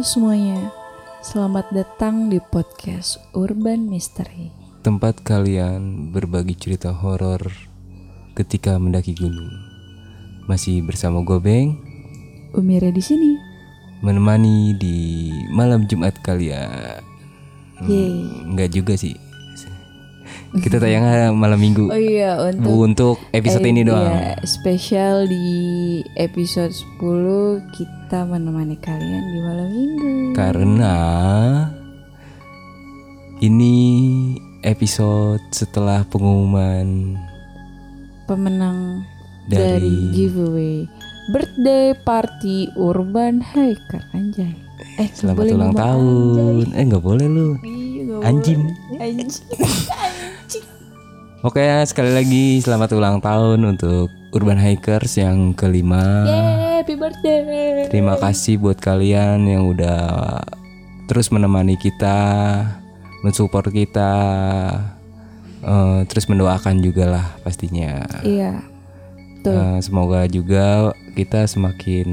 Halo semuanya, selamat datang di podcast Urban Mystery. Tempat kalian berbagi cerita horor ketika mendaki gunung. Masih bersama Gobeng Umira di sini. menemani di malam Jumat kalian. Yeay. Enggak juga sih. Kita tayangnya malam Minggu. Oh iya, untuk untuk episode eh, ini doang. iya, spesial di episode 10 kita menemani kalian di malam minggu. Karena ini episode setelah pengumuman Pemenang Dari- dari, giveaway birthday party Urban Hiker anjay. Eh, selamat ulang tahun. Eh nggak boleh lu. anjay. Iya, Anjing. Oke, sekali lagi selamat ulang tahun untuk Urban Hikers yang kelima. Yeay, happy birthday. Terima kasih buat kalian yang udah terus menemani kita, mensupport kita, eh, terus mendoakan juga lah pastinya. Iya. Tuh. Eh, semoga juga kita semakin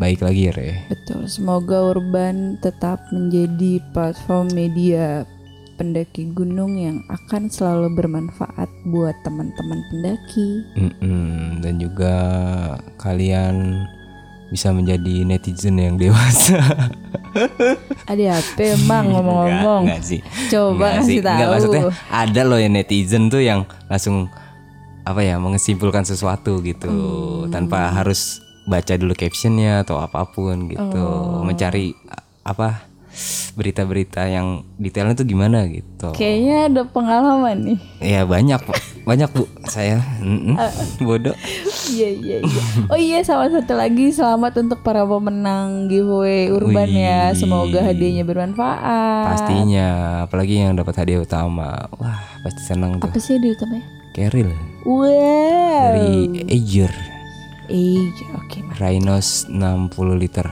baik lagi ya, Re. Betul, semoga Urban tetap menjadi platform media pendaki gunung yang akan selalu bermanfaat buat teman-teman pendaki. Mm-mm, Dan juga kalian bisa menjadi netizen yang dewasa. Ada apa emang ngomong-ngomong? Enggak, enggak sih. Coba Enggak sih. kasih tahu. Enggak, maksudnya ada loh yang netizen tuh yang langsung apa ya mengesimpulkan sesuatu gitu Hmm. tanpa harus baca dulu captionnya atau apa pun gitu Oh. mencari apa berita-berita yang detailnya tuh gimana gitu Kayaknya ada pengalaman nih. ya banyak banyak bu saya bodoh Iya iya iya. Oh iya sama satu lagi selamat untuk para pemenang giveaway Urban ya. Semoga hadiahnya bermanfaat. pastinya apalagi yang dapat hadiah utama wah pasti senang tuh Apa sih di utamanya? Keril Wow. dari Azure Eh, oke. Mar. Rhinos 60 liter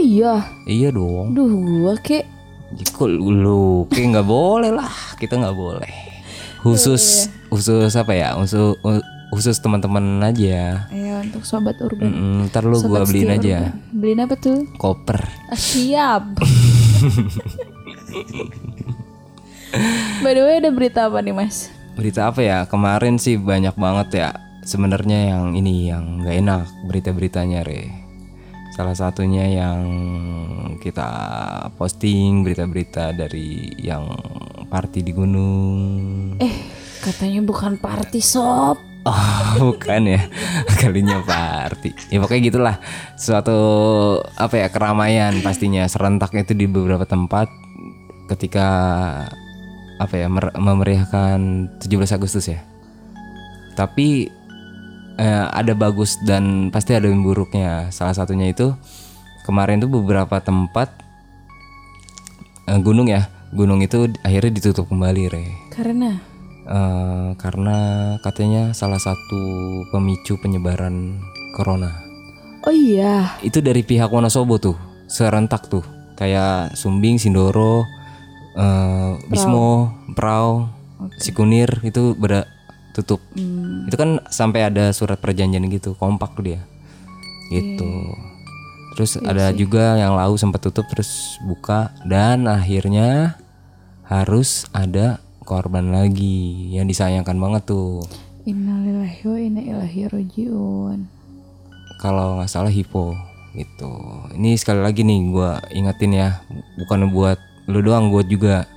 iya. iya dong. Duh, gua kek Kok lu. Kayak nggak boleh lah. Kita nggak boleh. Khusus khusus apa ya? Khusus khusus teman-teman aja. Ya untuk sobat urban. Mm-mm, ntar lu Sobat gua beliin aja. Urban. Beliin apa tuh? koper. Ah, siap. By the way ada berita apa nih mas? berita apa ya? Kemarin sih banyak banget ya. Sebenarnya yang ini yang nggak enak berita-beritanya re salah satunya yang kita posting berita-berita dari yang party di gunung. Eh katanya bukan party sob. Oh bukan ya? Kalinya party. Ya pokoknya gitulah. Suatu apa ya keramaian pastinya. Serentak itu di beberapa tempat Ketika Apa ya mer- Memeriahkan 17 Agustus ya. Tapi eh, Ada bagus dan pasti ada yang buruknya. Salah satunya itu Kemarin tuh beberapa tempat eh, Gunung ya. Gunung itu akhirnya ditutup kembali Re. Karena? Eh, karena katanya salah satu pemicu penyebaran corona. Oh iya. itu dari pihak Wonosobo tuh serentak tuh. Kayak Sumbing, Sindoro, eh, Bismo, Prau, Sikunir itu ber tutup Hmm, itu kan sampai ada surat perjanjian gitu kompak dia. Gitu. Terus ada juga yang lau sempat tutup terus buka dan akhirnya harus ada korban lagi. Yang disayangkan banget tuh. Innalillahi wa inna ilaihi rajiun. kalau nggak salah hipo gitu. Ini sekali lagi nih gua ingetin ya bukan buat lu doang buat juga.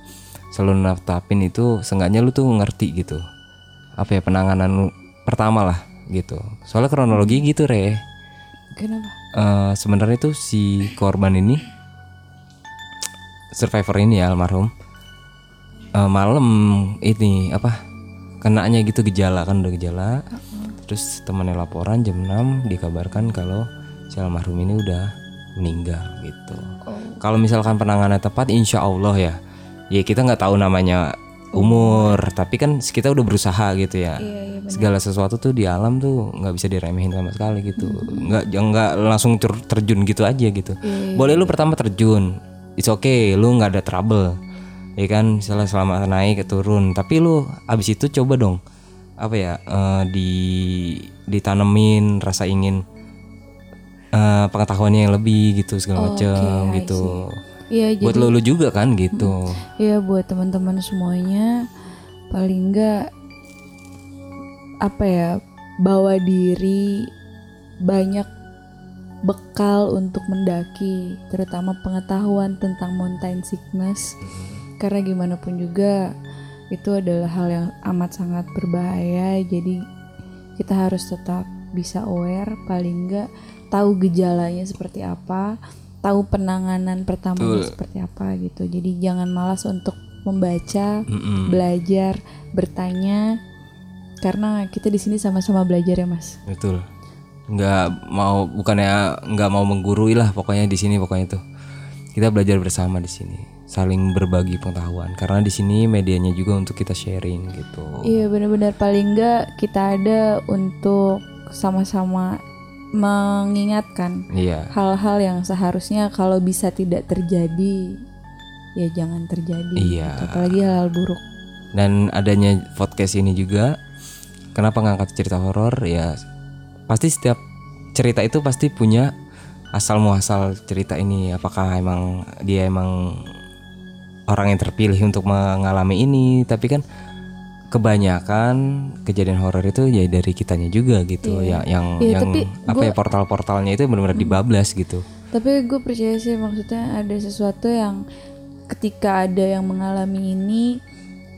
Selalu natapin itu seenggaknya lu tuh ngerti gitu apa ya penanganan pertama lah gitu. Soalnya kronologi gitu re. Kenapa? Eh, sebenarnya tuh si korban ini survivor ini ya almarhum eh, malam ini apa kenanya gitu gejala kan udah gejala. Terus temannya laporan jam 6 dikabarkan kalau si almarhum ini udah meninggal gitu. Kalau misalkan penanganan tepat insya Allah ya. Ya kita nggak tahu namanya umur. Tapi kan kita udah berusaha gitu ya. Iya, iya segala sesuatu tuh di alam tuh nggak bisa diremehin sama sekali gitu. Nggak jangan nggak langsung ter- terjun gitu aja gitu. Boleh lu pertama terjun. It's okay lu nggak ada trouble. Ya kan? Misalnya selama naik ke turun. Tapi lu abis itu coba dong apa ya eh, di ditanemin rasa ingin eh, pengetahuannya yang lebih gitu segala Oke, macam I gitu. Iya Buat jadi lo juga kan gitu. ya buat teman-teman semuanya paling enggak apa ya bawa diri banyak bekal untuk mendaki terutama pengetahuan tentang mountain sickness. Karena gimana pun juga itu adalah hal yang amat sangat berbahaya. Jadi kita harus tetap bisa aware paling enggak tahu gejalanya seperti apa tahu penanganan pertamanya Betul. seperti apa gitu jadi jangan malas untuk membaca Mm-mm. belajar bertanya karena kita di sini sama-sama belajar ya mas Betul. Nggak mau bukannya nggak mau menggurui lah pokoknya di sini pokoknya tuh. Kita belajar bersama di sini, saling berbagi pengetahuan karena di sini medianya juga untuk kita sharing gitu. iya benar-benar paling enggak kita ada untuk sama-sama mengingatkan Iya. hal-hal yang seharusnya kalau bisa tidak terjadi ya jangan terjadi Iya. gitu. apalagi hal-hal buruk Dan adanya podcast ini juga kenapa ngangkat cerita horor ya pasti setiap cerita itu pasti punya asal muasal cerita ini apakah emang dia emang orang yang terpilih untuk mengalami ini tapi kan kebanyakan kejadian horor itu ya dari kitanya juga gitu ya yang Iya, yang tapi apa gua- ya portal-portalnya itu benar-benar dibablas gitu. Tapi gue percaya sih maksudnya ada sesuatu yang ketika ada yang mengalami ini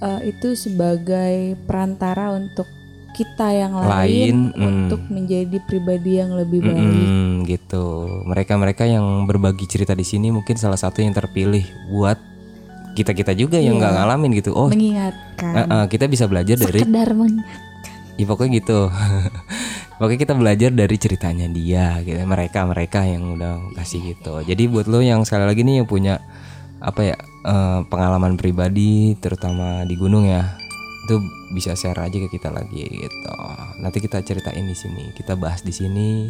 eh, itu sebagai perantara untuk kita yang lain, Lain, mm. untuk menjadi pribadi yang lebih baik. Mm-mm, gitu. Mereka-mereka yang berbagi cerita di sini mungkin salah satu yang terpilih buat kita kita juga yang nggak ngalamin gitu. Oh mengingatkan. Eh, eh, kita bisa belajar dari sekedar mengingatkan ya pokoknya gitu. Pokoknya kita belajar dari ceritanya dia gitu. Mereka mereka yang udah kasih gitu. Jadi buat lo yang sekali lagi nih yang punya apa ya eh, pengalaman pribadi terutama di gunung ya itu bisa share aja ke kita lagi gitu. Nanti kita ceritain di sini. Kita bahas di sini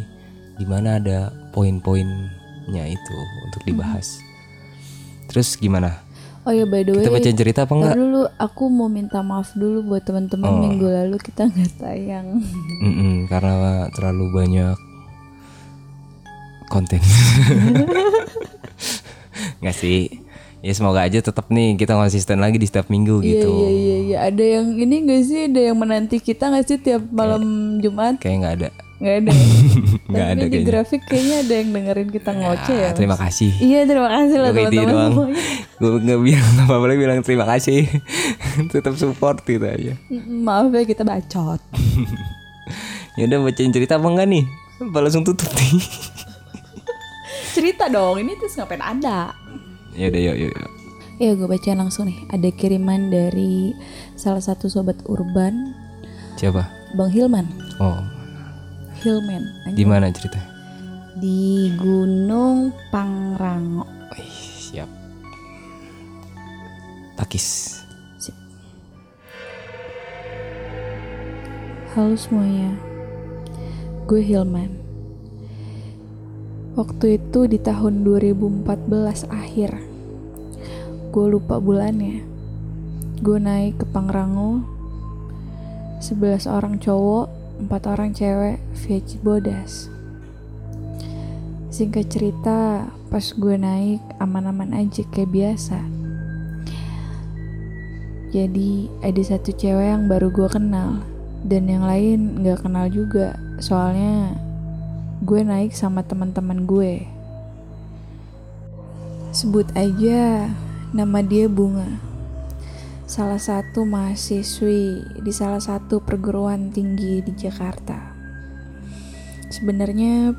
di mana ada poin-poinnya itu untuk dibahas. Terus gimana oh ya by the way kita bacain cerita apa enggak dulu aku mau minta maaf dulu buat teman-teman Oh. minggu lalu kita nggak tayang Mm-mm, karena terlalu banyak konten. Nggak sih. Ya semoga aja tetap nih kita konsisten lagi di setiap minggu Iya gitu. iya iya iya. Ada yang ini gak sih? Ada yang menanti kita gak sih tiap malam Jumat? Kayak nggak ada. Nggak ada. Nggak ada di kayaknya. grafik kayaknya ada yang dengerin kita ngoceh ya. Ah, Mas? terima kasih. Iya terima kasih lah kayak teman-teman semuanya. Gue nggak bilang apa boleh bilang terima kasih. tetap support gitu aja. Maaf ya kita bacot. Ya udah bacain cerita apa enggak nih? Apa langsung tutup nih? Cerita dong. Ini terus ngapain ada? Ya udah yuk yuk. yuk. Ya gue bacain langsung nih. Ada kiriman dari salah satu sobat urban, Siapa? Bang Hilman. Oh, Hilman. di mana cerita? Di Gunung Pangrango. Wih, siap. Takis. Halo semuanya, gue Hilman. Waktu itu di tahun 2014 akhir, gue lupa bulannya. Gue naik ke Pangrango, 11 orang cowok, 4 orang cewek via Cibodas. Singkat cerita, pas gue naik aman-aman aja kayak biasa. Jadi ada satu cewek yang baru gue kenal dan yang lain nggak kenal juga. Soalnya gue naik sama teman-teman gue. Sebut aja nama dia Bunga. Salah satu mahasiswi di salah satu perguruan tinggi di Jakarta. Sebenarnya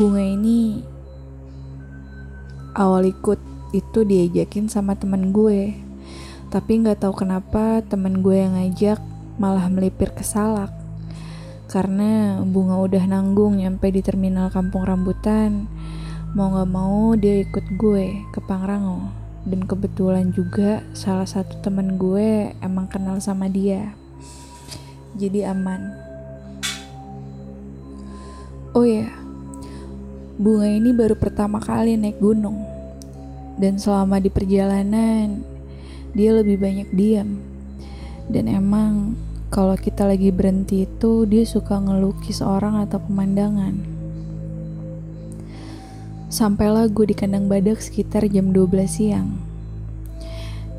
Bunga ini awal ikut itu diajakin sama temen gue tapi nggak tahu kenapa temen gue yang ngajak malah melipir ke Salak karena bunga udah nanggung nyampe di terminal Kampung Rambutan. Mau nggak mau dia ikut gue ke Pangrango. Dan kebetulan juga salah satu temen gue emang kenal sama dia. Jadi aman. Oh ya bunga ini baru pertama kali naik gunung. Dan selama di perjalanan dia lebih banyak diam. Dan emang kalau kita lagi berhenti itu dia suka ngelukis orang atau pemandangan. Sampailah gue di kandang badak sekitar jam 12 siang.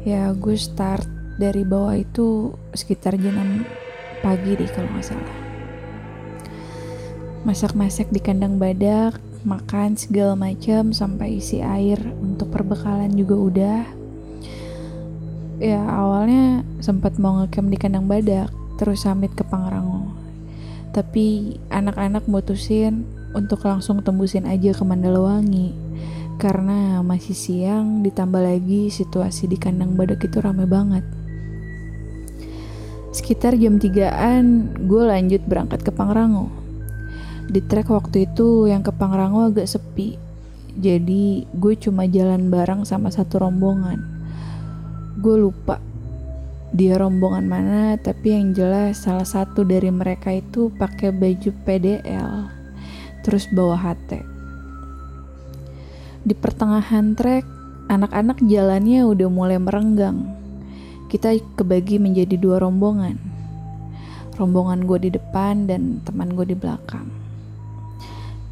Ya gue start dari bawah itu sekitar jam 6 pagi deh kalau nggak salah. Masak-masak di kandang badak, makan segala macam sampai isi air untuk perbekalan juga udah. Ya awalnya sempat mau ngecamp di kandang badak, terus samit ke Pangrango. Tapi anak-anak mutusin untuk langsung tembusin aja ke Mandalawangi. Karena masih siang ditambah lagi situasi di kandang badak itu rame banget. Sekitar jam 3an gue lanjut berangkat ke Pangrango. Di trek waktu itu yang ke Pangrango agak sepi. Jadi gue cuma jalan bareng sama satu rombongan gue lupa dia rombongan mana tapi yang jelas salah satu dari mereka itu pakai baju PDL terus bawa HT. Di pertengahan trek, anak-anak jalannya udah mulai merenggang. Kita kebagi menjadi dua rombongan. Rombongan gue di depan dan teman gue di belakang.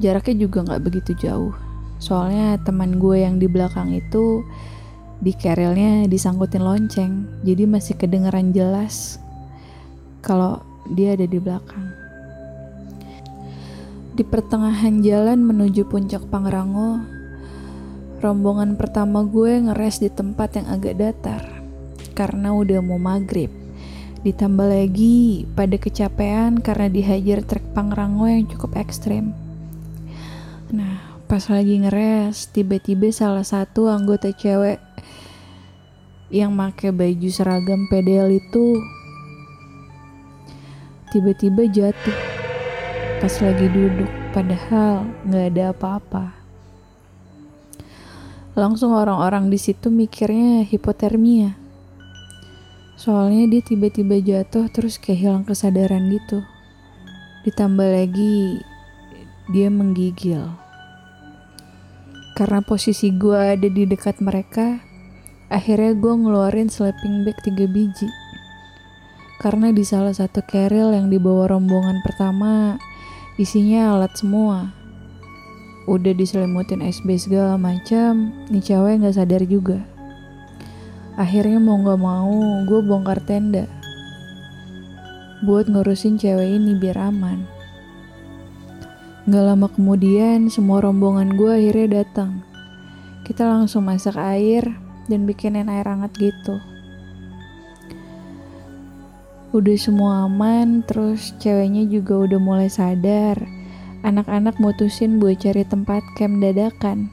Jaraknya juga gak begitu jauh. Soalnya teman gue yang di belakang itu di kerilnya disangkutin lonceng, jadi masih kedengeran jelas kalau dia ada di belakang. Di pertengahan jalan menuju puncak Pangrango, rombongan pertama gue ngeres di tempat yang agak datar karena udah mau maghrib. Ditambah lagi pada kecapean karena dihajar trek Pangrango yang cukup ekstrim. Nah, pas lagi ngeres, tiba-tiba salah satu anggota cewek yang make baju seragam PDL itu tiba-tiba jatuh pas lagi duduk, padahal nggak ada apa-apa. Langsung orang-orang di situ mikirnya hipotermia. Soalnya dia tiba-tiba jatuh terus kayak hilang kesadaran gitu. Ditambah lagi dia menggigil. Karena posisi gue ada di dekat mereka, akhirnya gue ngeluarin sleeping bag tiga biji. Karena di salah satu keril yang dibawa rombongan pertama, Isinya alat semua. Udah diselimutin SB segala macam, nih cewek nggak sadar juga. Akhirnya mau nggak mau, gue bongkar tenda buat ngurusin cewek ini biar aman. Gak lama kemudian, semua rombongan gue akhirnya datang. Kita langsung masak air dan bikinin air hangat gitu. Udah semua aman terus ceweknya juga udah mulai sadar. Anak-anak mutusin buat cari tempat camp dadakan.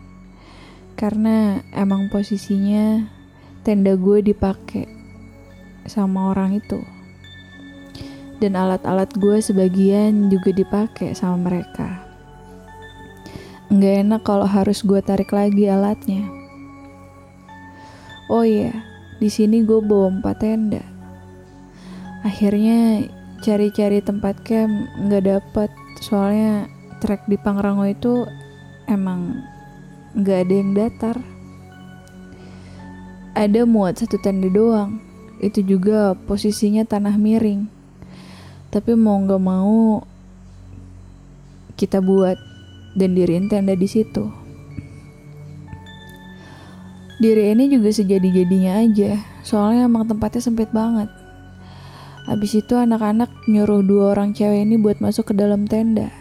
Karena emang posisinya tenda gue dipakai sama orang itu dan alat-alat gue sebagian juga dipakai sama mereka. Nggak enak kalau harus gue tarik lagi alatnya. Oh iya di sini gue bawa empat tenda. Akhirnya cari-cari tempat camp nggak dapet. Soalnya trek di Pangrango itu emang nggak ada yang datar. Ada muat satu tenda doang. Itu juga posisinya tanah miring tapi mau nggak mau kita buat dan diriin tenda di situ diri ini juga sejadi-jadinya aja soalnya emang tempatnya sempit banget Habis itu anak-anak nyuruh dua orang cewek ini buat masuk ke dalam tenda.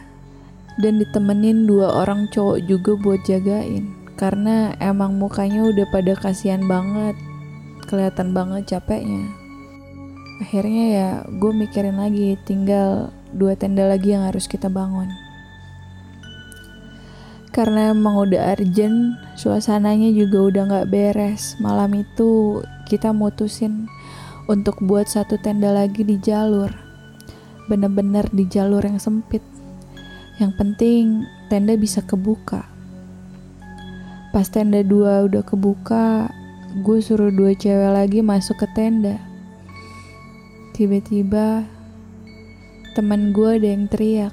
Dan ditemenin dua orang cowok juga buat jagain. Karena emang mukanya udah pada kasihan banget. Kelihatan banget capeknya. Akhirnya ya gue mikirin lagi tinggal dua tenda lagi yang harus kita bangun. Karena emang udah urgent, suasananya juga udah gak beres. Malam itu kita mutusin untuk buat satu tenda lagi di jalur. Bener-bener di jalur yang sempit. Yang penting tenda bisa kebuka. Pas tenda dua udah kebuka, gue suruh dua cewek lagi masuk ke tenda. Tiba-tiba teman gue ada yang teriak.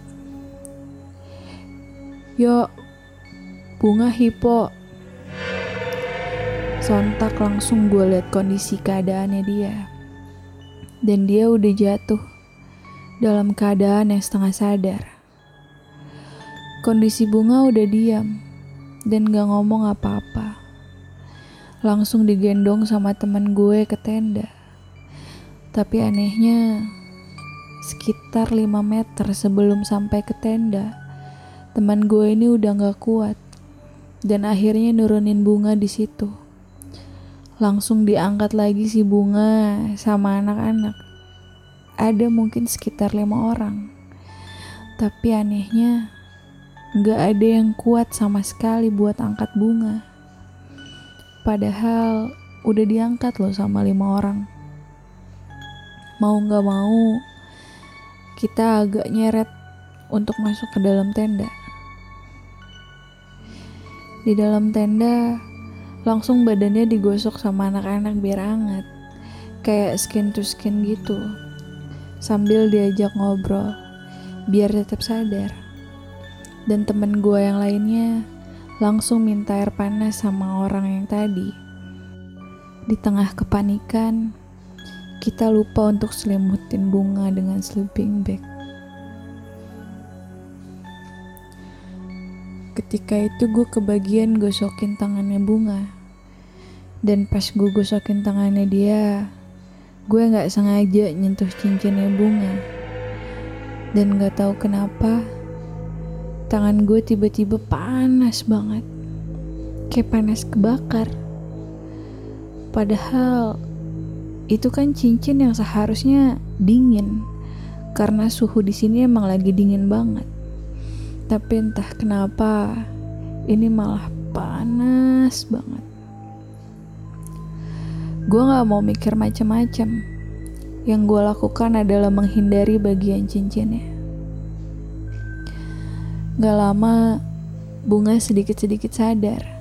Yo, bunga hipo. Sontak langsung gue lihat kondisi keadaannya dia dan dia udah jatuh dalam keadaan yang setengah sadar. Kondisi bunga udah diam dan gak ngomong apa-apa. Langsung digendong sama temen gue ke tenda. Tapi anehnya, sekitar 5 meter sebelum sampai ke tenda, teman gue ini udah gak kuat dan akhirnya nurunin bunga di situ. Langsung diangkat lagi si bunga sama anak-anak. Ada mungkin sekitar lima orang. Tapi anehnya, Gak ada yang kuat sama sekali buat angkat bunga. Padahal udah diangkat loh sama lima orang. Mau gak mau, kita agak nyeret untuk masuk ke dalam tenda. Di dalam tenda, langsung badannya digosok sama anak-anak biar hangat. Kayak skin to skin gitu. Sambil diajak ngobrol, biar tetap sadar dan temen gue yang lainnya langsung minta air panas sama orang yang tadi. Di tengah kepanikan, kita lupa untuk selimutin bunga dengan sleeping bag. Ketika itu gue kebagian gosokin tangannya bunga. Dan pas gue gosokin tangannya dia, gue gak sengaja nyentuh cincinnya bunga. Dan gak tahu kenapa, tangan gue tiba-tiba panas banget. Kayak panas kebakar. Padahal itu kan cincin yang seharusnya dingin. Karena suhu di sini emang lagi dingin banget. Tapi entah kenapa ini malah panas banget. Gue gak mau mikir macam-macam. Yang gue lakukan adalah menghindari bagian cincinnya. Gak lama, bunga sedikit-sedikit sadar.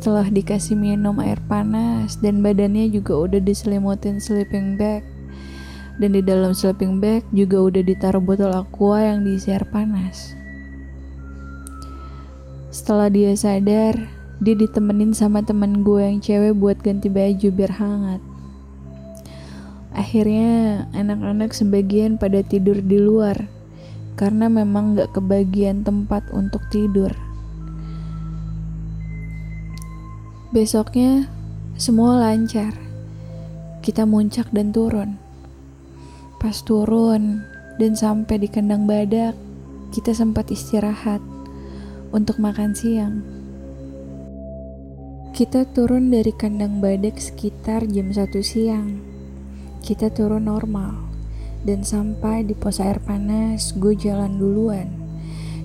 Setelah dikasih minum air panas dan badannya juga udah diselimutin sleeping bag. Dan di dalam sleeping bag juga udah ditaruh botol aqua yang diisi air panas. Setelah dia sadar, dia ditemenin sama temen gue yang cewek buat ganti baju biar hangat. Akhirnya anak-anak sebagian pada tidur di luar karena memang gak kebagian tempat untuk tidur. Besoknya semua lancar. Kita muncak dan turun. Pas turun dan sampai di kandang badak, kita sempat istirahat untuk makan siang. Kita turun dari kandang badak sekitar jam 1 siang. Kita turun normal dan sampai di pos air panas gue jalan duluan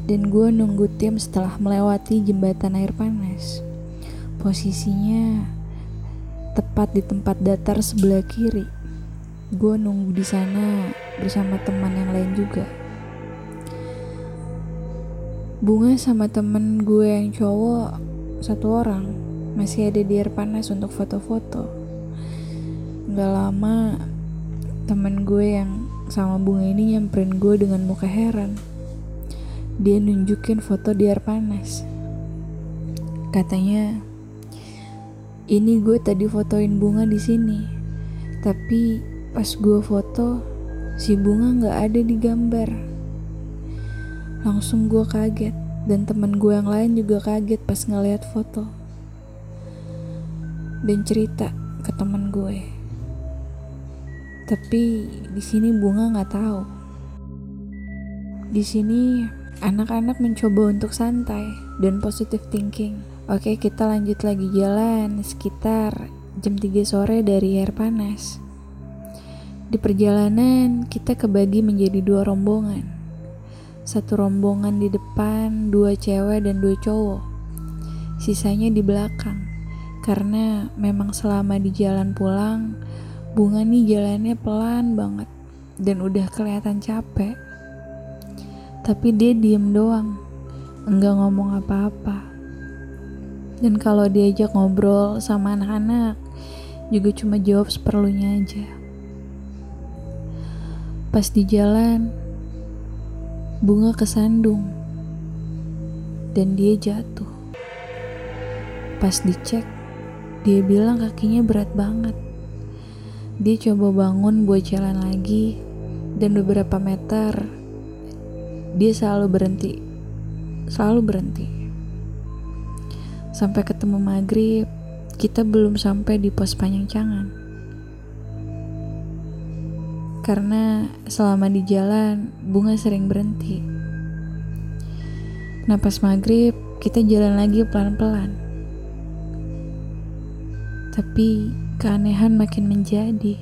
dan gue nunggu tim setelah melewati jembatan air panas posisinya tepat di tempat datar sebelah kiri gue nunggu di sana bersama teman yang lain juga bunga sama temen gue yang cowok satu orang masih ada di air panas untuk foto-foto Gak lama temen gue yang sama bunga ini nyamperin gue dengan muka heran. Dia nunjukin foto di air panas. Katanya, ini gue tadi fotoin bunga di sini. Tapi pas gue foto, si bunga nggak ada di gambar. Langsung gue kaget dan temen gue yang lain juga kaget pas ngeliat foto. Dan cerita ke temen gue. Tapi di sini bunga nggak tahu. Di sini anak-anak mencoba untuk santai dan positive thinking. Oke, kita lanjut lagi jalan sekitar jam 3 sore dari air panas. Di perjalanan, kita kebagi menjadi dua rombongan. Satu rombongan di depan, dua cewek dan dua cowok. Sisanya di belakang. Karena memang selama di jalan pulang, Bunga nih jalannya pelan banget dan udah kelihatan capek. Tapi dia diem doang, enggak ngomong apa-apa. Dan kalau diajak ngobrol sama anak-anak, juga cuma jawab seperlunya aja. Pas di jalan, bunga kesandung dan dia jatuh. Pas dicek, dia bilang kakinya berat banget. Dia coba bangun buat jalan lagi, dan beberapa meter dia selalu berhenti, selalu berhenti. Sampai ketemu maghrib, kita belum sampai di pos Panjangcangan. Karena selama di jalan, bunga sering berhenti. Nah pas maghrib, kita jalan lagi pelan-pelan. Tapi keanehan makin menjadi.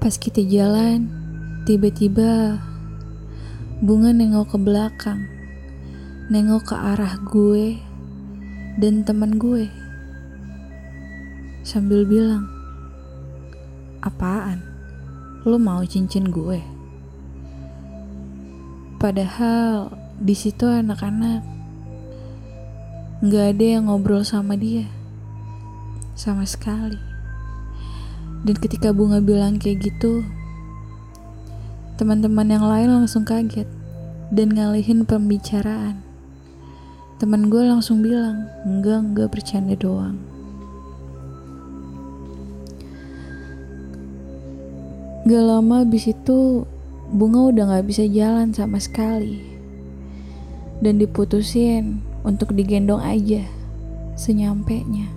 Pas kita jalan, tiba-tiba bunga nengok ke belakang, nengok ke arah gue dan teman gue, sambil bilang, "Apaan? Lo mau cincin gue?" Padahal di situ anak-anak nggak ada yang ngobrol sama dia sama sekali. Dan ketika bunga bilang kayak gitu, teman-teman yang lain langsung kaget dan ngalihin pembicaraan. Temen gue langsung bilang, enggak, enggak bercanda doang. Gak lama abis itu, bunga udah gak bisa jalan sama sekali. Dan diputusin untuk digendong aja, senyampenya.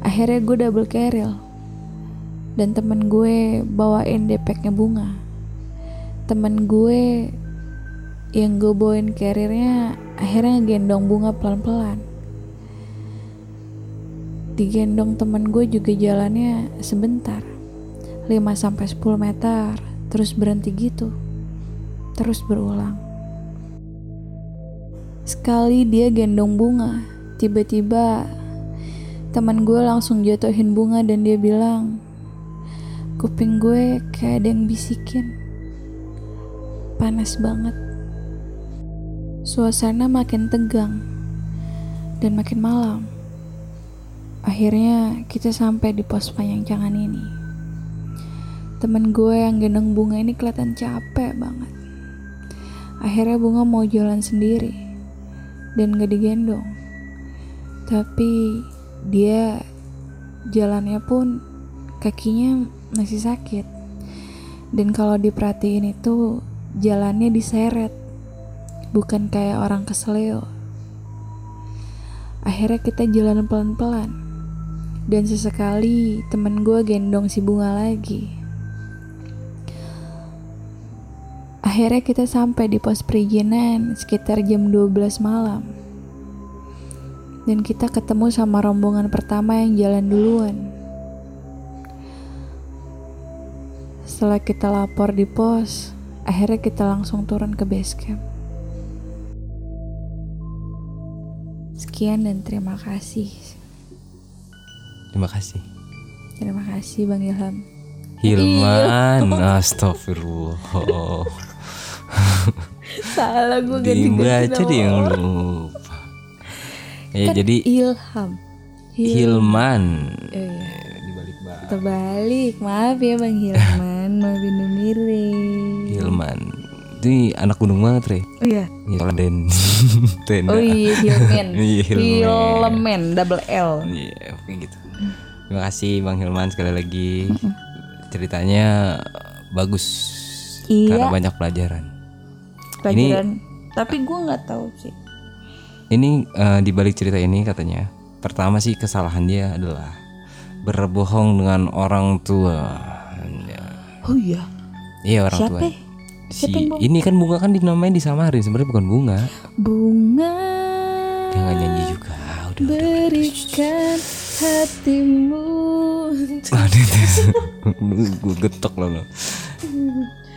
Akhirnya gue double carriel dan temen gue bawain depeknya bunga. Temen gue yang gue bawain carriernya akhirnya gendong bunga pelan-pelan. Digendong temen gue juga jalannya sebentar. 5 sampai 10 meter, terus berhenti gitu. Terus berulang. Sekali dia gendong bunga, tiba-tiba teman gue langsung jatuhin bunga dan dia bilang kuping gue kayak ada yang bisikin panas banget suasana makin tegang dan makin malam. Akhirnya kita sampai di pos panjang ini. Temen gue yang gendong bunga ini kelihatan capek banget. Akhirnya bunga mau jalan sendiri dan gak digendong. Tapi dia jalannya pun kakinya masih sakit. Dan kalau diperhatiin itu jalannya diseret bukan kayak orang kesleo akhirnya kita jalan pelan-pelan dan sesekali temen gue gendong si bunga lagi akhirnya kita sampai di pos perizinan sekitar jam 12 malam dan kita ketemu sama rombongan pertama yang jalan duluan. Setelah kita lapor di pos, akhirnya kita langsung turun ke base camp. Sekian dan terima kasih. Terima kasih. Terima kasih Bang Ilham. Hilman, astagfirullah. Salah gue Dibaca dia yang lupa. Ya Kan jadi Ilham. Hilman. Eh, iya. Dibalik balik. Terbalik, maaf ya Bang Hilman, maafin miring. Hilman. Itu anak gunung banget, Re. Oh iya. Ya, Den. Tenda. Oh iya, Hilman. Iya, Hilman. Hilman, double L. Iya, oke gitu. Terima kasih Bang Hilman sekali lagi. Ceritanya bagus. Iya. Karena banyak pelajaran. Pelajaran. Tapi gue nggak tahu sih. Ini eh, di balik cerita ini katanya, pertama sih kesalahan dia adalah berbohong dengan orang tua. Oh iya. Iya orang Siapa? tua. Si ini kan bunga kan dinamain disamarin sebenarnya bukan bunga. Bunga. Jangan nyanyi juga. Udah. Berikan hatimu. gue getok loh lo.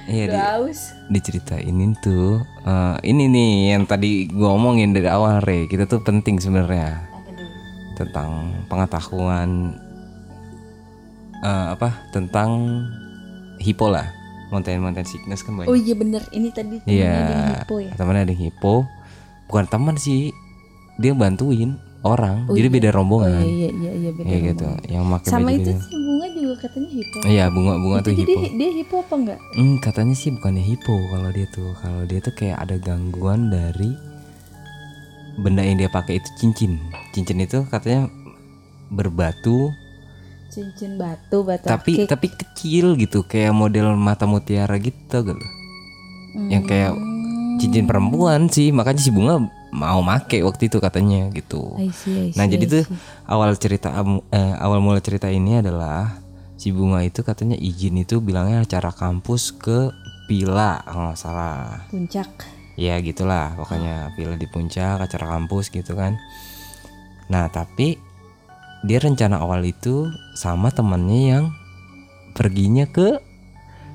Iya di, Haus. diceritain tuh eh, ini nih yang tadi gue omongin dari awal re kita tuh penting sebenarnya tentang pengetahuan eh, apa tentang hipo lah mountain mountain sickness kan banyak Oh iya bener. Ini tadi temennya Iya, ada yang hipo ya. temannya ada yang hipo. Bukan teman sih, dia bantuin orang. Oh jadi iya. beda Oh rombongan. iya iya iya beda. Ya gitu, yang pakai Sama itu beda. si bunga juga katanya hipo. Iya, bunga-bunga itu tuh jadi hipo. dia hipo apa enggak? Hmm, katanya sih bukannya hipo kalau dia tuh. Kalau dia tuh kayak ada gangguan dari benda yang dia pakai itu cincin. Cincin itu katanya berbatu, Cincin batu batu tapi akik. tapi kecil gitu, kayak model mata mutiara gitu gitu. Yang kayak Hmm. cincin perempuan sih, makanya si bunga mau make waktu itu katanya gitu I see, I see, nah jadi tuh awal cerita eh, awal mula cerita ini adalah si bunga itu katanya izin itu bilangnya acara kampus ke Pila kalau nggak salah puncak. ya gitulah pokoknya Pila di puncak acara kampus gitu kan nah tapi dia rencana awal itu sama temannya yang perginya ke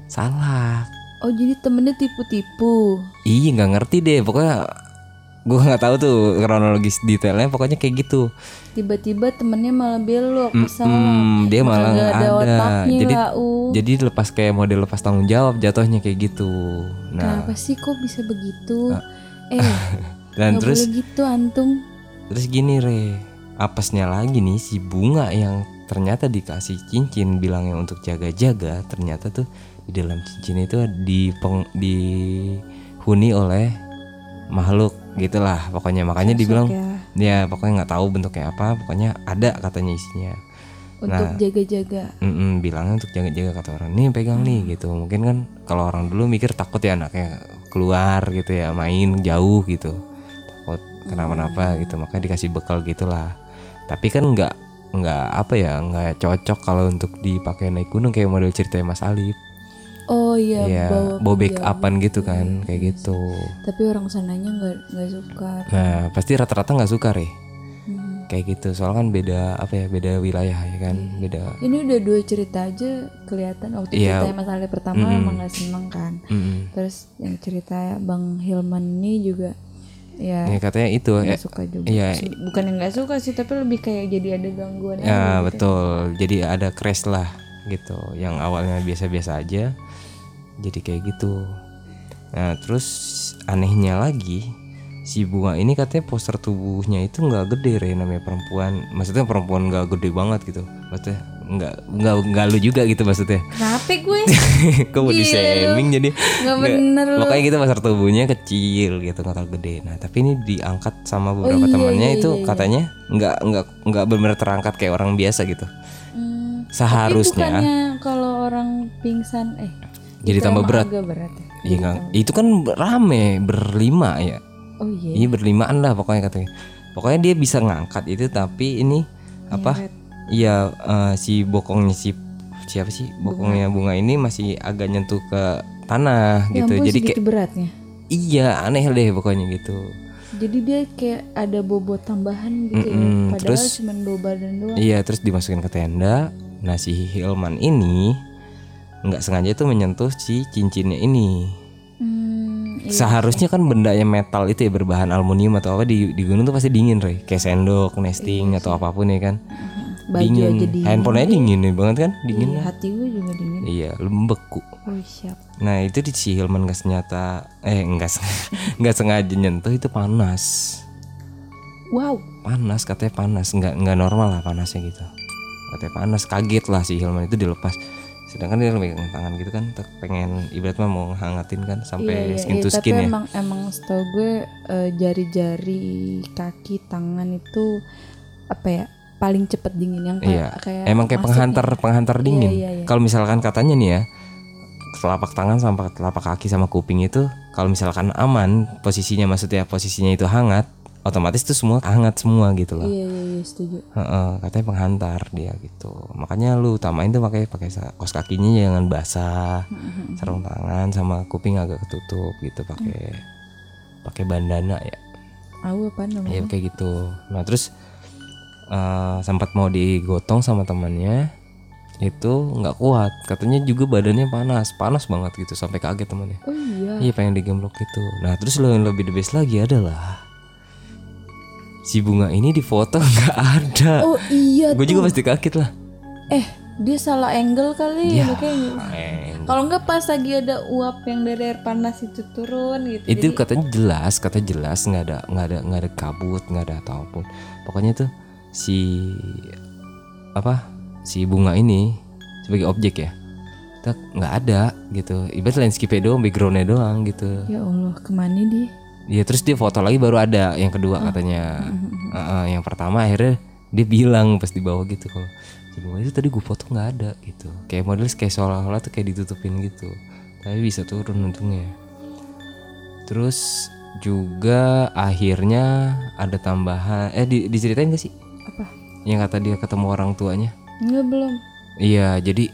Salak Oh jadi temennya tipu-tipu. Iya nggak ngerti deh pokoknya gue nggak tahu tuh kronologis detailnya pokoknya kayak gitu. Tiba-tiba temennya malah belok ke Hmm, salah. dia malah Nggak ada ada. otaknya Jadi lah, uh. jadi lepas kayak model lepas tanggung jawab jatuhnya kayak gitu. Nah Kenapa sih kok bisa begitu? eh, dan terus boleh gitu antum. terus gini re apesnya lagi nih si bunga yang ternyata dikasih cincin bilangnya untuk jaga-jaga ternyata tuh di dalam cincin itu dipeng, dihuni oleh makhluk gitulah pokoknya makanya dibilang ya. ya pokoknya nggak tahu bentuknya apa pokoknya ada katanya isinya Untuk Nah. jaga-jaga. Mm-mm, bilangnya untuk jaga-jaga kata orang nih pegang nih gitu mungkin kan kalau orang dulu mikir takut ya anaknya keluar gitu ya main jauh gitu takut kenapa-napa gitu makanya dikasih bekal gitulah tapi kan nggak nggak apa ya nggak cocok kalau untuk dipakai naik gunung kayak model ceritanya Mas Alif Oh iya, ya bawa bawa backupan gitu kan kayak gitu Tapi orang sananya nggak nggak suka. nah pasti rata-rata nggak suka re Hmm. kayak gitu soalnya kan beda apa ya beda wilayah ya kan beda Ini udah dua cerita aja kelihatan waktu Iya. cerita Mas Ali pertama Mm-mm. emang nggak seneng kan. Mm-mm. Terus yang cerita Bang Hilman ini juga ya ya katanya itu ya, suka juga. sih. Bukan yang nggak suka sih, tapi lebih kayak jadi ada gangguan Ya gitu. betul. Jadi ada crash lah gitu. Yang awalnya biasa-biasa aja jadi kayak gitu. Nah, terus anehnya lagi si bunga ini katanya poster tubuhnya itu nggak gede re namanya perempuan. Maksudnya perempuan nggak gede banget gitu. Maksudnya nggak nggak nggak lu juga gitu maksudnya. Kenapa gue? Kok Gila lu. shaming jadi Nggak bener lu. Pokoknya gitu poster tubuhnya kecil gitu nggak terlalu gede. Nah tapi ini diangkat sama beberapa iya, temannya iya, itu iya, iya. katanya nggak nggak nggak benar terangkat kayak orang biasa gitu. Hmm, Seharusnya kalau orang pingsan eh Jadi tambah berat. agak berat ya. Iya nggak? Itu kan rame berlima ya. Oh iya. Iya berlimaan lah pokoknya katanya. Pokoknya dia bisa ngangkat itu tapi ini apa? Nyeret. Iya eh, si bokongnya si siapa sih bokongnya bunga ini masih agak nyentuh ke tanah Ya gitu. ampun, Jadi kayak beratnya. iya aneh deh pokoknya gitu. Jadi dia kayak ada bobot tambahan gitu Mm-mm, ya. Padahal terus- cuma bawa badan doang. Iya terus dimasukin ke tenda. Nah si Hilman ini nggak sengaja tuh menyentuh si cincinnya ini. Hmm, iya. Seharusnya kan benda yang metal itu ya berbahan aluminium atau apa di, di gunung tuh pasti dingin re kayak sendok, nesting atau apa pun ya kan. Baju dingin. aja dingin. Handphone aja dingin nih banget kan, dingin. Iya, hati gue juga dingin. Iya, lembeku. Oh siap. Nah itu di si Hilman nggak senjata, eh nggak sengaja, nggak sengaja nyentuh itu panas, Wow. panas katanya panas, nggak nggak normal lah panasnya gitu. Katanya panas, kaget lah si Hilman itu dilepas. Sedangkan dia megang tangan gitu kan, pengen ibaratnya mau hangatin kan sampai skin to Iya, skin tapi ya. emang emang setahu gue eh, jari-jari kaki tangan itu apa ya paling cepet dingin yang kayak Iya, kayak emang kayak penghantar nih. penghantar dingin. iya, iya. Kalau misalkan katanya nih ya, telapak tangan sama telapak kaki sama kuping itu kalau misalkan aman posisinya maksudnya posisinya itu hangat, otomatis itu semua hangat semua gitu loh. Iya iya iya setuju. Heeh, katanya penghantar dia gitu. Makanya lu utamain tuh pakai pakai kaos kakinya jangan basah, sarung tangan sama kuping agak ketutup gitu pakai pakai bandana ya. Aku apa namanya? Ya kayak gitu. Nah terus eh, sempat mau digotong sama temannya itu nggak kuat katanya juga badannya panas panas banget gitu sampai kaget temannya Oh iya. iya pengen digemblok gitu nah terus lo yang lebih the best lagi adalah si bunga ini di foto nggak ada Oh iya. gue juga pasti kaget lah Eh dia salah angle kali ya makanya. en- Kalau nggak pas lagi ada uap yang dari air panas itu turun gitu. itu Jadi, katanya jelas kata jelas nggak ada nggak ada nggak ada kabut nggak ada apa pun pokoknya tuh si apa si bunga ini sebagai objek ya? Tak nggak ada gitu. Ibarat landscape doang backgroundnya doang gitu. Ya Allah ke mana dia? ya terus dia foto lagi baru ada yang kedua katanya. Heeh, yang pertama akhirnya dia bilang pas di bawah gitu kalau si bunga itu tadi gue foto nggak ada gitu. Kayak model kayak seolah-olah tuh kayak ditutupin gitu. Tapi bisa turun untungnya. Terus juga akhirnya ada tambahan eh di, diceritain gak sih? Yang kata dia ketemu orang tuanya Enggak belum. iya jadi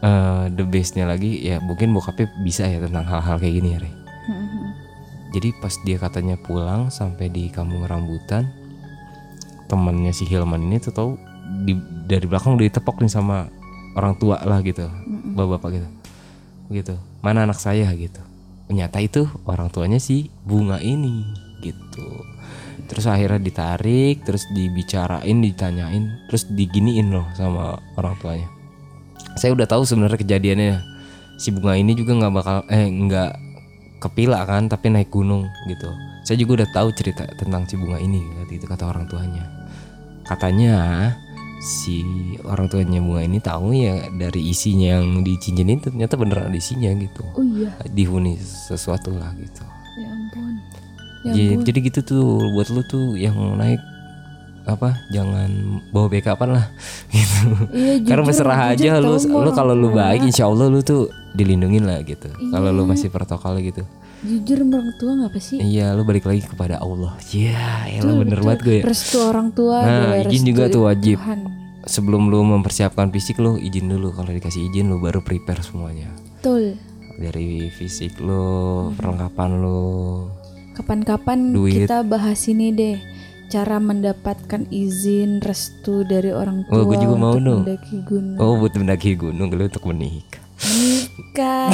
eh, the bestnya lagi ya mungkin bokapnya bisa ya tentang hal-hal kayak gini ya Re. Mm-mm. jadi pas dia katanya pulang sampai di kampung rambutan temannya si Hilman ini tuh tahu di, dari belakang udah ditepok nih sama orang tua lah gitu bapak-bapak gitu gitu mana anak saya gitu ternyata itu orang tuanya si bunga ini gitu. Terus akhirnya ditarik terus dibicarain ditanyain terus diginiin loh sama orang tuanya. Saya udah tahu sebenarnya kejadiannya. Si bunga ini juga nggak bakal eh nggak kepila kan tapi naik gunung gitu. Saya juga udah tahu cerita tentang si bunga ini gitu kata orang tuanya. Katanya si orang tuanya bunga ini tahu ya dari isinya yang di cincin itu ternyata beneran ada isinya gitu. Oh iya. dihuni sesuatu lah gitu. Ya ampun. Ya jadi, gitu tuh buat lu tuh yang naik apa jangan bawa backupan lah gitu Iya, karena jujur, berserah jujur aja lu lu kalau lu baik insya Allah lu tuh dilindungin lah gitu kalau lu Iya. masih protokol gitu Jujur orang tua ngapa sih? iya lu balik lagi kepada Allah ya Betul, elah bener betul. banget gue ya Restu orang tua Nah, izin juga tuh wajib. Tuhan. sebelum lu mempersiapkan fisik lu izin dulu kalau dikasih izin lu baru prepare semuanya Betul. dari fisik lu perlengkapan lu Kapan-kapan Duit. kita bahas ini deh. Cara mendapatkan izin restu dari orang tua Oh, gue juga mau untuk mendaki gunung. oh buat mendaki gunung lu untuk menikah Menikah,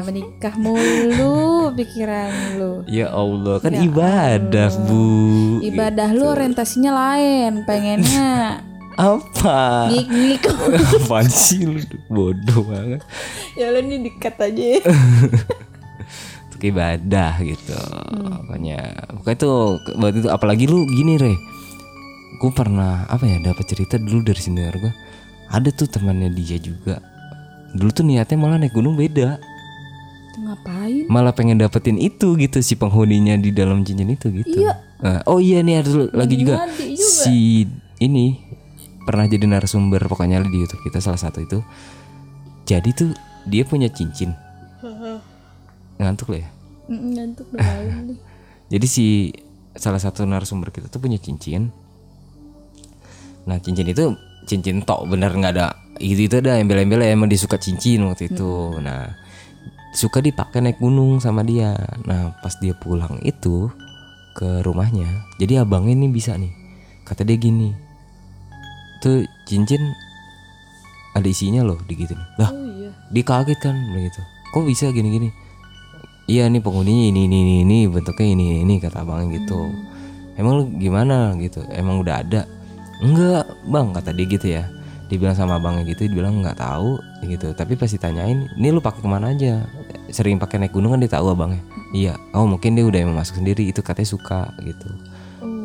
menikah mulu pikiran lu. ya Allah kan Ya ibadah bu Ibadah lu orientasinya lain, pengennya apa ngik-ngik. apaan sih lu bodoh banget ya lu nih dikat aja. Untuk ibadah gitu. Pokoknya pokoknya tuh buat itu apalagi lu gini re. Gue pernah apa ya dapat cerita dulu dari senior gue ada tuh temannya dia juga. Dulu tuh niatnya malah naik gunung beda. Ngapain? malah pengen dapetin itu gitu si penghuninya di dalam cincin itu gitu. Nah, oh iya nih ada lagi juga. Juga. si ini pernah jadi narasumber pokoknya di YouTube kita salah satu itu. Jadi tuh dia punya cincin ngantuk lo ya Ngantuk malam. Jadi si salah satu narasumber kita tuh punya cincin. Nah cincin itu cincin tok bener nggak ada itu itu ada embel-embel emang dia suka cincin waktu itu. Nah suka dipakai naik gunung sama dia. Nah pas dia pulang itu ke rumahnya, jadi abangnya ini bisa nih. Kata dia gini, tuh cincin ada isinya loh digituin. Lah Oh iya. dia kaget kan begitu kok bisa gini gini iya nih penghuninya ini ini ini, ini bentuknya ini ini kata abangnya gitu. Emang lu gimana? gitu. Emang udah ada. Enggak bang kata dia gitu ya. Dia bilang sama abangnya gitu dia bilang nggak tahu gitu. Tapi pasti tanyain ini lu pakai ke mana aja? Sering pakai naik gunung kan dia tahu abangnya. Iya. Oh mungkin dia udah emang masuk sendiri itu katanya suka gitu.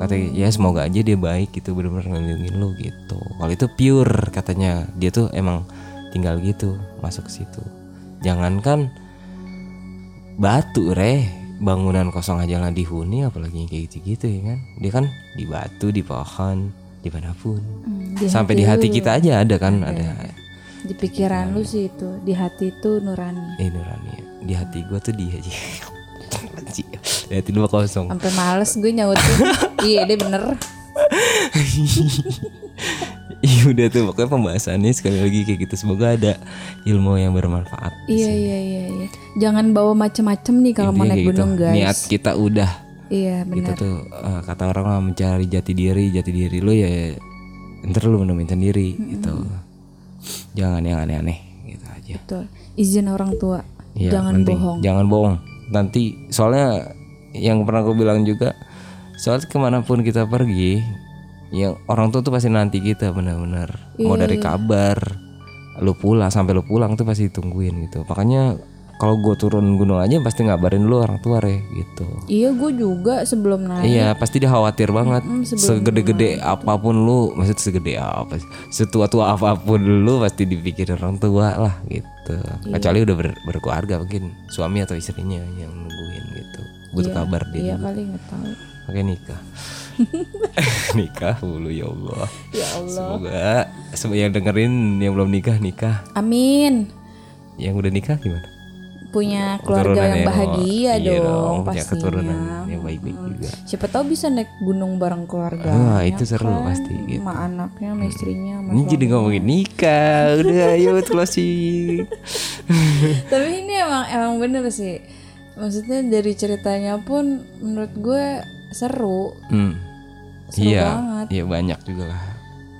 Katanya ya semoga aja dia baik gitu bener-bener ngelindungin lu gitu. Kalau itu pure katanya. Dia tuh emang tinggal gitu masuk ke situ. Jangankan batu reh bangunan kosong aja nggak dihuni apalagi kayak gitu-gitu ya kan dia kan di batu di pohon di mana pun Hmm, di sampai hati di hati lu. kita aja ada kan ada Di pikiran lu sih itu, di hati itu nurani. eh nurani ya. di hati gua tuh dia aja di hati lu kosong Sampai males gue nyautin. iya, deh bener. Iya udah tuh pokoknya pembahasannya sekali lagi kayak gitu semoga ada ilmu yang bermanfaat. Iya, sini. iya, iya, iya. Jangan bawa macem-macem nih kalau mau naik gitu. gunung, guys. Niat kita udah Iya, gitu benar. tuh eh, kata orang mah mencari jati diri jati diri lu ya ntar lu menemuin sendiri gitu. Jangan yang aneh-aneh gitu aja. Betul. Izin orang tua. Iya, Jangan penting. bohong. Jangan bohong. Nanti soalnya yang pernah aku bilang juga soal ke mana pun kita pergi, yang orang tua tuh pasti nanti kita benar-benar. Mau Iya, dari kabar, lu pulang sampai lu pulang tuh pasti ditungguin gitu. Makanya kalau gue turun gunung aja pasti ngabarin dulu orang tua re gitu. Iya, gue juga sebelum naik. Iya pasti dia khawatir banget Mm, sebelum Segede-gede apa pun lu Maksud segede apa Setua-tua apa pun lu Pasti dipikirin orang tua lah gitu Kecuali udah ber- berkeluarga mungkin Suami atau istrinya yang nungguin gitu Butuh Iya, kabar dia Iya dulu. kali nggak tahu. Oke nikah Nikah dulu ya Allah Ya Allah. Semoga Semua yang dengerin Yang belum nikah nikah Amin. Yang udah nikah gimana? Punya keluarga Keturunan yang yang- bahagia iya dong, pastinya. keturunan yang baik-baik Mm. juga. Siapa tahu bisa naik gunung bareng keluarga. Wah, itu seru pasti gitu. Sama anaknya, sama istrinya, sama Ini jadi ngomongin nikah, udah ayo closing. Tapi ini emang emang bener sih. Maksudnya dari ceritanya pun menurut gue seru. Hmm. Seru Iya, banget. iya banyak juga lah.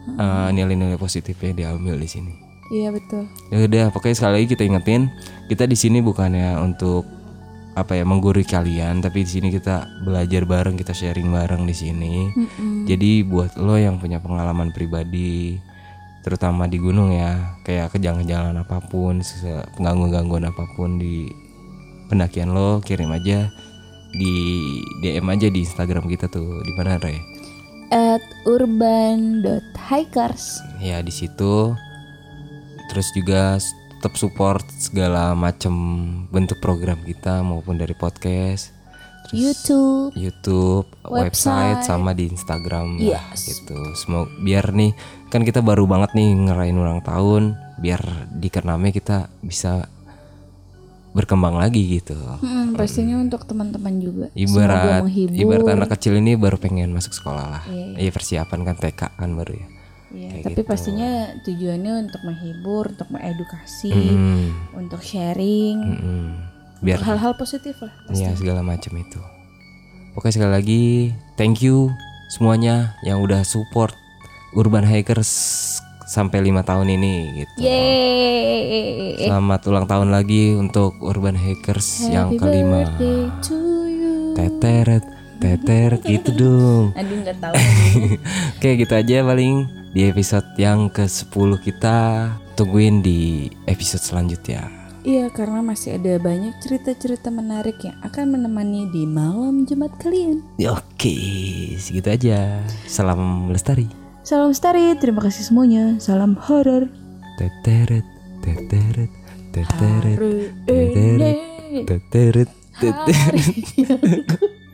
Eh, nilai-nilai positifnya diambil di sini. Iya betul. Ya udah, pokoknya sekali lagi kita ingetin, kita di sini bukannya untuk apa ya menggurui kalian, tapi di sini kita belajar bareng, kita sharing bareng di sini. Mm-mm. Jadi buat lo yang punya pengalaman pribadi, terutama di gunung ya, kayak kejangan-jangan apa pun, penggangguan-gangguan apa pun di pendakian lo, kirim aja di DM aja di Instagram kita tuh, di mana Re? At urban.hikers. Ya di situ. Terus juga tetap support segala macam bentuk program kita maupun dari podcast, terus YouTube. YouTube, website, Website. sama di Instagram lah, Yes. gitu. Semoga biar nih kan kita baru banget nih ngerayain ulang tahun, biar di Kername kita bisa berkembang lagi gitu. Mm, pastinya untuk teman-teman juga. Ibarat ibarat anak kecil ini baru pengen masuk sekolah lah. Iya, Iya persiapan kan TK kan baru ya. Iya, Kayak tapi gitu. pastinya tujuannya untuk menghibur, untuk mengedukasi, Mm, untuk sharing, mm-mm. Biar hal-hal positif lah. ya segala macam itu. Oke sekali lagi thank you semuanya yang udah support Urban Hikers sampai lima tahun ini gitu. Yeay. Selamat ulang tahun lagi untuk Urban Hackers yang Happy kelima. birthday to you. Teteret, teteret gitu dong. Aduh nggak tahu. Oke gitu aja paling di episode yang ke-10 kita. Tungguin di episode selanjutnya. Iya karena masih ada banyak cerita-cerita menarik yang akan menemani di malam Jumat kalian. Oke, segitu aja. Salam lestari. Salam Stari, terima kasih semuanya. Salam horor. Teteret, teteret, teteret, teteret, teteret, teteret.